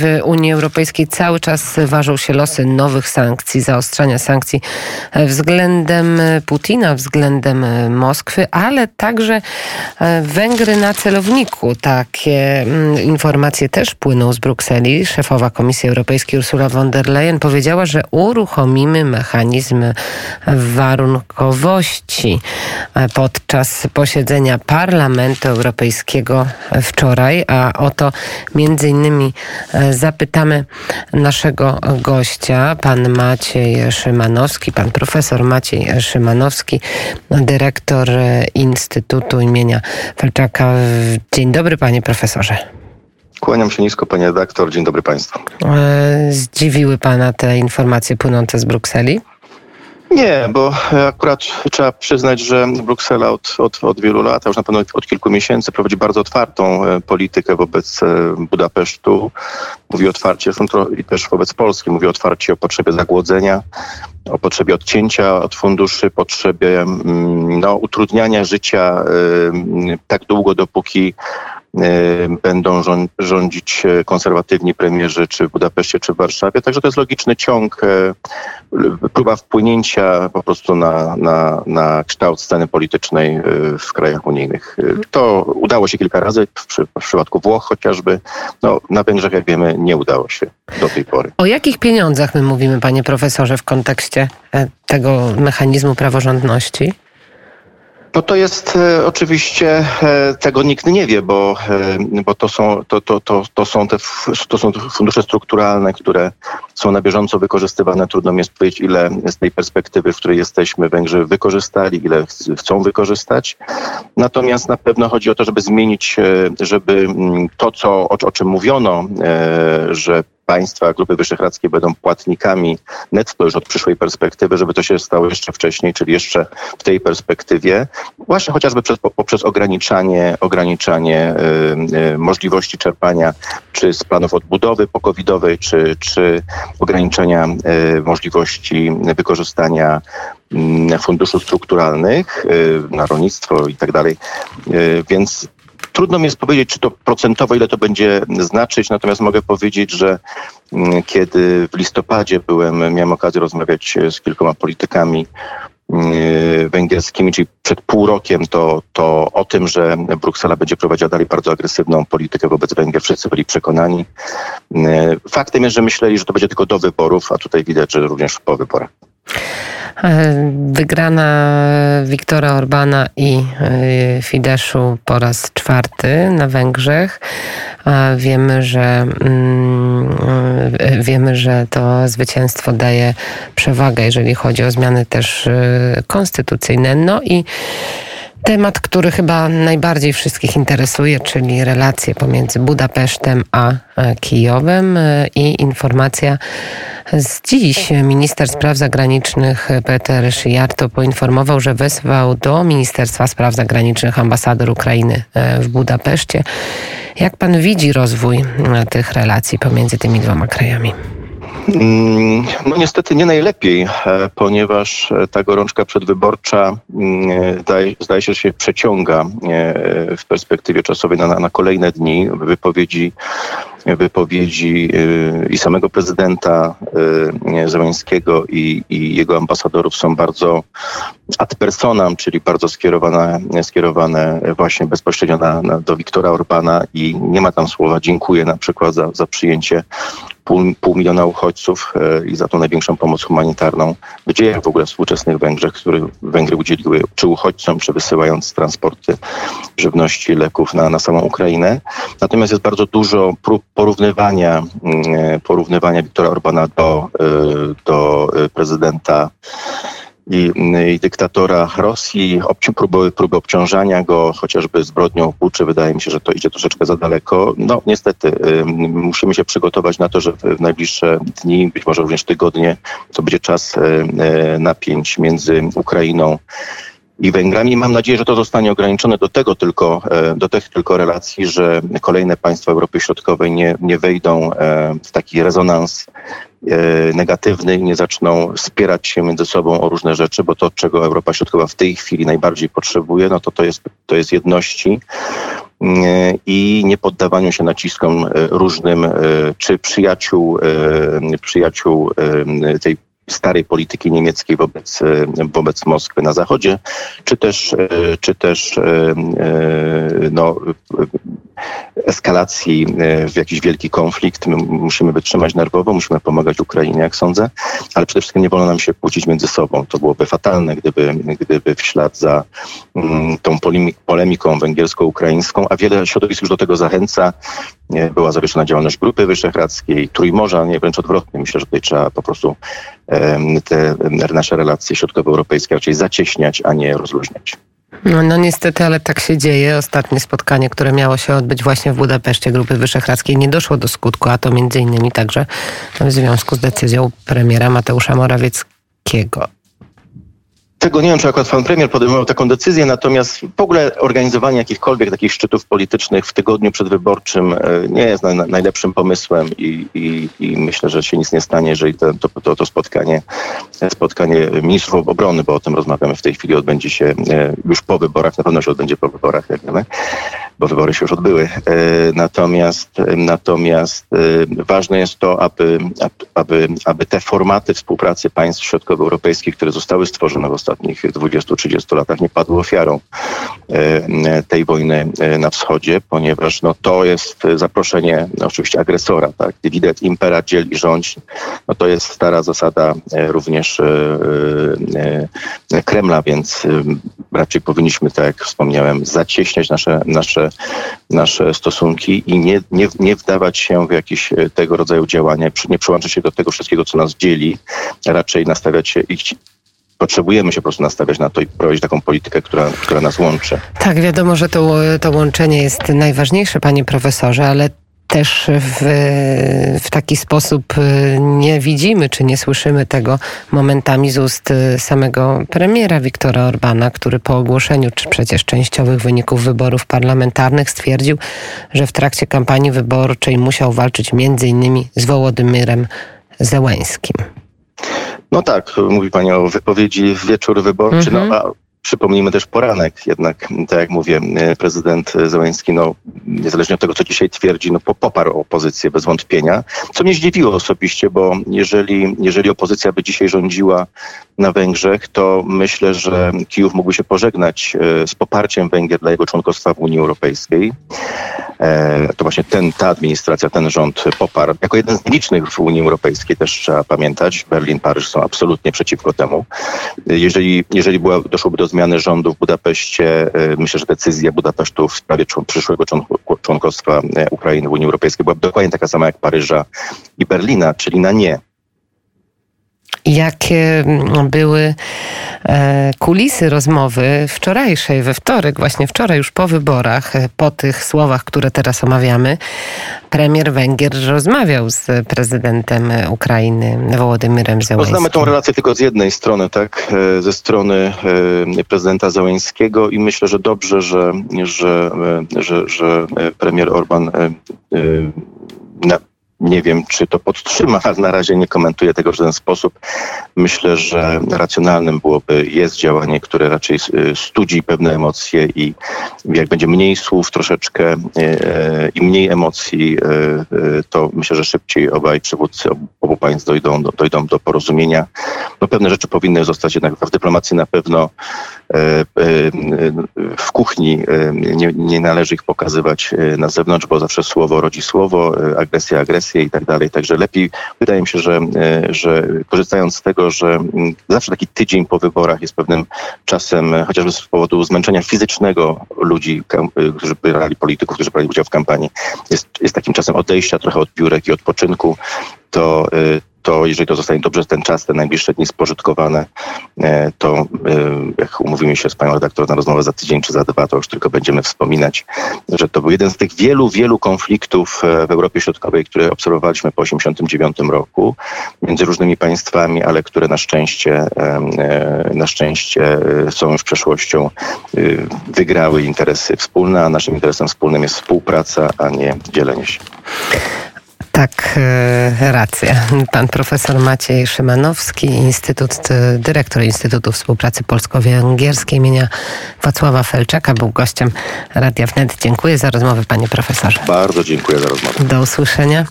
W Unii Europejskiej cały czas ważą się losy nowych sankcji, zaostrzania sankcji względem Putina, względem Moskwy, ale także Węgry na celowniku. Takie mm, informacje też płyną z Brukseli. Szefowa Komisji Europejskiej Ursula von der Leyen powiedziała, że uruchomimy mechanizm warunkowości podczas posiedzenia Parlamentu Europejskiego wczoraj, a oto między innymi zapytamy naszego gościa, pan Maciej Szymanowski, pan profesor Maciej Szymanowski, dyrektor Instytutu imienia Felczaka. Dzień dobry, panie profesorze. Kłaniam się nisko, panie redaktor. Dzień dobry państwu. E, zdziwiły pana te informacje płynące z Brukseli? Nie, bo akurat trzeba przyznać, że Bruksela od, od, od wielu lat, a już na pewno od kilku miesięcy prowadzi bardzo otwartą e, politykę wobec e, Budapesztu. Mówi otwarcie, i też wobec Polski, mówi otwarcie o potrzebie zagłodzenia, o potrzebie odcięcia od funduszy, potrzebie mm, no, utrudniania życia tak długo, dopóki E, będą rządzić e, konserwatywni premierzy czy w Budapeszcie, czy w Warszawie. Także to jest logiczny ciąg, e, próba wpłynięcia po prostu na, na, na kształt sceny politycznej w krajach unijnych. To udało się kilka razy, w, przy, w przypadku Włoch chociażby. No, na Węgrzech, jak wiemy, nie udało się do tej pory. O jakich pieniądzach my mówimy, panie profesorze, w kontekście tego mechanizmu praworządności? No to jest e, oczywiście, e, tego nikt nie wie, bo, e, bo to, są, to, to, to, to, są te, to są fundusze strukturalne, które są na bieżąco wykorzystywane. Trudno mi jest powiedzieć, ile z tej perspektywy, w której jesteśmy, Węgrzy wykorzystali, ile chcą wykorzystać. Natomiast na pewno chodzi o to, żeby zmienić, żeby mm, to, co, o, o czym mówiono, że państwa Grupy Wyszehradzkiej będą płatnikami netto już od przyszłej perspektywy, żeby to się stało jeszcze wcześniej, czyli jeszcze w tej perspektywie, właśnie chociażby przez, poprzez ograniczanie, ograniczanie y, y, możliwości czerpania czy z planów odbudowy pokowidowej, czy, czy ograniczenia y, możliwości wykorzystania mm, funduszy strukturalnych na rolnictwo i tak dalej. Więc Trudno mi jest powiedzieć, czy to procentowo, ile to będzie znaczyć, natomiast mogę powiedzieć, że mm, kiedy w listopadzie byłem, miałem okazję rozmawiać z kilkoma politykami mm, węgierskimi, czyli przed pół rokiem, to, to o tym, że Bruksela będzie prowadziła dalej bardzo agresywną politykę wobec Węgier, wszyscy byli przekonani. Mm, faktem jest, że myśleli, że to będzie tylko do wyborów, a tutaj widać, że również po wyborach. E, wygrana Wiktora Orbana i e, Fideszu po raz czwarty na Węgrzech. Wiemy, że mm, e, wiemy, że to zwycięstwo daje przewagę, jeżeli chodzi o zmiany też konstytucyjne. No i Temat, który chyba najbardziej wszystkich interesuje, czyli relacje pomiędzy Budapesztem a Kijowem i informacja z dziś minister spraw zagranicznych Peter Szyjarto poinformował, że wezwał do Ministerstwa Spraw Zagranicznych ambasador Ukrainy e, w Budapeszcie. Jak pan widzi rozwój e, tych relacji pomiędzy tymi dwoma krajami? Mm, no niestety nie najlepiej, e, ponieważ ta gorączka przedwyborcza mm, zdaje się, że się przeciąga w perspektywie czasowej na, na kolejne dni. Wypowiedzi wypowiedzi i samego prezydenta Zełańskiego i, i jego ambasadorów są bardzo ad personam, czyli bardzo skierowane, skierowane właśnie bezpośrednio na, na, do Wiktora Orbana i nie ma tam słowa dziękuję na przykład za, za przyjęcie pół, pół miliona uchodźców e, i za tą największą pomoc humanitarną w dziejach w ogóle współczesnych Węgrzech, które Węgry udzieliły czy uchodźcom, czy wysyłając transporty żywności, leków na, na samą Ukrainę. Natomiast jest bardzo dużo prób porównywania, mm, e, porównywania Wiktora Orbana do, e, do prezydenta i, i dyktatora Rosji, obci, próby, próby obciążania go chociażby zbrodnią w Buczy. Wydaje mi się, że to idzie troszeczkę za daleko. No niestety musimy się przygotować na to, że w najbliższe dni, być może również tygodnie, to będzie czas napięć między Ukrainą i Węgrami. Mam nadzieję, że to zostanie ograniczone do tego tylko, do tych tylko relacji, że kolejne państwa Europy Środkowej nie, nie wejdą w taki rezonans negatywny i nie zaczną wspierać się między sobą o różne rzeczy, bo to, czego Europa Środkowa w tej chwili najbardziej potrzebuje, no to to jest, to jest jedności. i nie poddawaniu się naciskom różnym, czy przyjaciół, przyjaciół tej starej polityki niemieckiej wobec, wobec Moskwy na zachodzie, czy też, czy też no, eskalacji w jakiś wielki konflikt. My musimy wytrzymać nerwowo, musimy pomagać Ukrainie, jak sądzę, ale przede wszystkim nie wolno nam się kłócić między sobą. To byłoby fatalne, gdyby, gdyby w ślad za mm, tą polemiką węgiersko-ukraińską, a wiele środowisk już do tego zachęca, była zawieszona działalność Grupy Wyszehradzkiej, Trójmorza, nie wręcz odwrotnie. Myślę, że tutaj trzeba po prostu te nasze relacje środkowoeuropejskie raczej zacieśniać, a nie rozluźniać. No, no niestety, ale tak się dzieje. Ostatnie spotkanie, które miało się odbyć właśnie w Budapeszcie Grupy Wyszehradzkiej nie doszło do skutku, a to między innymi także w związku z decyzją premiera Mateusza Morawieckiego. Tego nie wiem, czy akurat pan premier podejmował taką decyzję, natomiast w ogóle organizowanie jakichkolwiek takich szczytów politycznych w tygodniu przedwyborczym e, nie jest na, na najlepszym pomysłem i, i, i, myślę, że się nic nie stanie, jeżeli to, to, to, spotkanie, spotkanie ministrów obrony, bo o tym rozmawiamy w tej chwili, odbędzie się e, już po wyborach, na pewno się odbędzie po wyborach, jak wiemy, bo wybory się już odbyły. E, natomiast, natomiast ważne jest to, aby, aby, aby te formaty współpracy państw środkowoeuropejskich, które zostały stworzone w ostatnich ostatnich 20-30 latach nie padły ofiarą e, tej wojny e, na wschodzie, ponieważ no, to jest zaproszenie no, oczywiście agresora. Tak? Dividet impera, dziel i rządź. No, to jest stara zasada e, również Kremla, więc raczej powinniśmy, tak jak wspomniałem, zacieśniać nasze, nasze, nasze stosunki i nie, nie, nie wdawać się w jakieś tego rodzaju działania, nie przyłączać się do tego wszystkiego, co nas dzieli, raczej nastawiać się i potrzebujemy się po prostu nastawiać na to i prowadzić taką politykę, która, która nas łączy. Tak, wiadomo, że to, to łączenie jest najważniejsze, panie profesorze, ale też w, w taki sposób y, nie widzimy czy nie słyszymy tego momentami z ust y, samego premiera Viktora Orbana, który po ogłoszeniu czy przecież częściowych wyników wyborów parlamentarnych stwierdził, że w trakcie kampanii wyborczej musiał walczyć między innymi z Wołodymyrem Zełańskim. No tak, mówi Pani o wypowiedzi w wieczór wyborczy, no, mhm. no a przypomnijmy też poranek. Jednak, tak jak mówię, prezydent Zełenski, no, niezależnie od tego, co dzisiaj twierdzi, no, poparł opozycję bez wątpienia. Co mnie zdziwiło osobiście, bo jeżeli, jeżeli opozycja by dzisiaj rządziła na Węgrzech, to myślę, że Kijów mógłby się pożegnać e, z poparciem Węgier dla jego członkostwa w Unii Europejskiej. E, to właśnie ten, ta administracja, ten rząd poparł. Jako jeden z nielicznych w Unii Europejskiej też trzeba pamiętać, Berlin, Paryż są absolutnie przeciwko temu. Jeżeli, jeżeli była, doszłoby do zmiany rządu w Budapeszcie, e, myślę, że decyzja Budapesztu w sprawie przyszłego członkostwa Ukrainy w Unii Europejskiej byłaby dokładnie taka sama jak Paryża i Berlina, czyli na nie jakie mm, były e, kulisy rozmowy wczorajszej, we wtorek, właśnie wczoraj już po wyborach, e, po tych słowach, które teraz omawiamy, premier Węgier rozmawiał z prezydentem Ukrainy Wołodymyrem Zełańskim. Znamy tą relację tylko z jednej strony, tak, e, ze strony prezydenta Zełańskiego i myślę, że dobrze, że, że, że, że premier Orban nie wiem, czy to podtrzyma, ale na razie nie komentuję tego w żaden sposób. Myślę, że racjonalnym byłoby, jest działanie, które raczej y, studzi pewne emocje i jak będzie mniej słów troszeczkę y, y, i mniej emocji, to myślę, że szybciej obaj przywódcy obu państw dojdą do, dojdą do porozumienia. No pewne rzeczy powinny zostać jednak w dyplomacji na pewno w kuchni nie, nie należy ich pokazywać na zewnątrz, bo zawsze słowo rodzi słowo, agresja, agresja i tak dalej. Także lepiej, wydaje mi się, że, e, że korzystając z tego, że mm, zawsze taki tydzień po wyborach jest pewnym czasem, e, chociażby z powodu zmęczenia fizycznego ludzi, e, którzy brali polityków, którzy brali udział w kampanii, jest, jest takim czasem odejścia trochę od biurek i odpoczynku, to, to jeżeli to zostanie dobrze ten czas, te najbliższe dni spożytkowane, e, to e, jak umówimy się z panią redaktor na rozmowę za tydzień czy za dwa, to już tylko będziemy wspominać, że to był jeden z tych wielu, wielu konfliktów e, w Europie Środkowej, które obserwowaliśmy po 1989 roku między różnymi państwami, ale które na szczęście, na szczęście są już przeszłością, wygrały interesy wspólne, a naszym interesem wspólnym jest współpraca, a nie dzielenie się. Tak, e, racja. Pan profesor Maciej Szymanowski, Instytut, e, dyrektor Instytutu Współpracy Polsko-Węgierskiej imienia Wacława Felczaka był gościem Radia Wnet. Dziękuję za rozmowę, panie profesorze. Bardzo dziękuję za rozmowę. Do usłyszenia.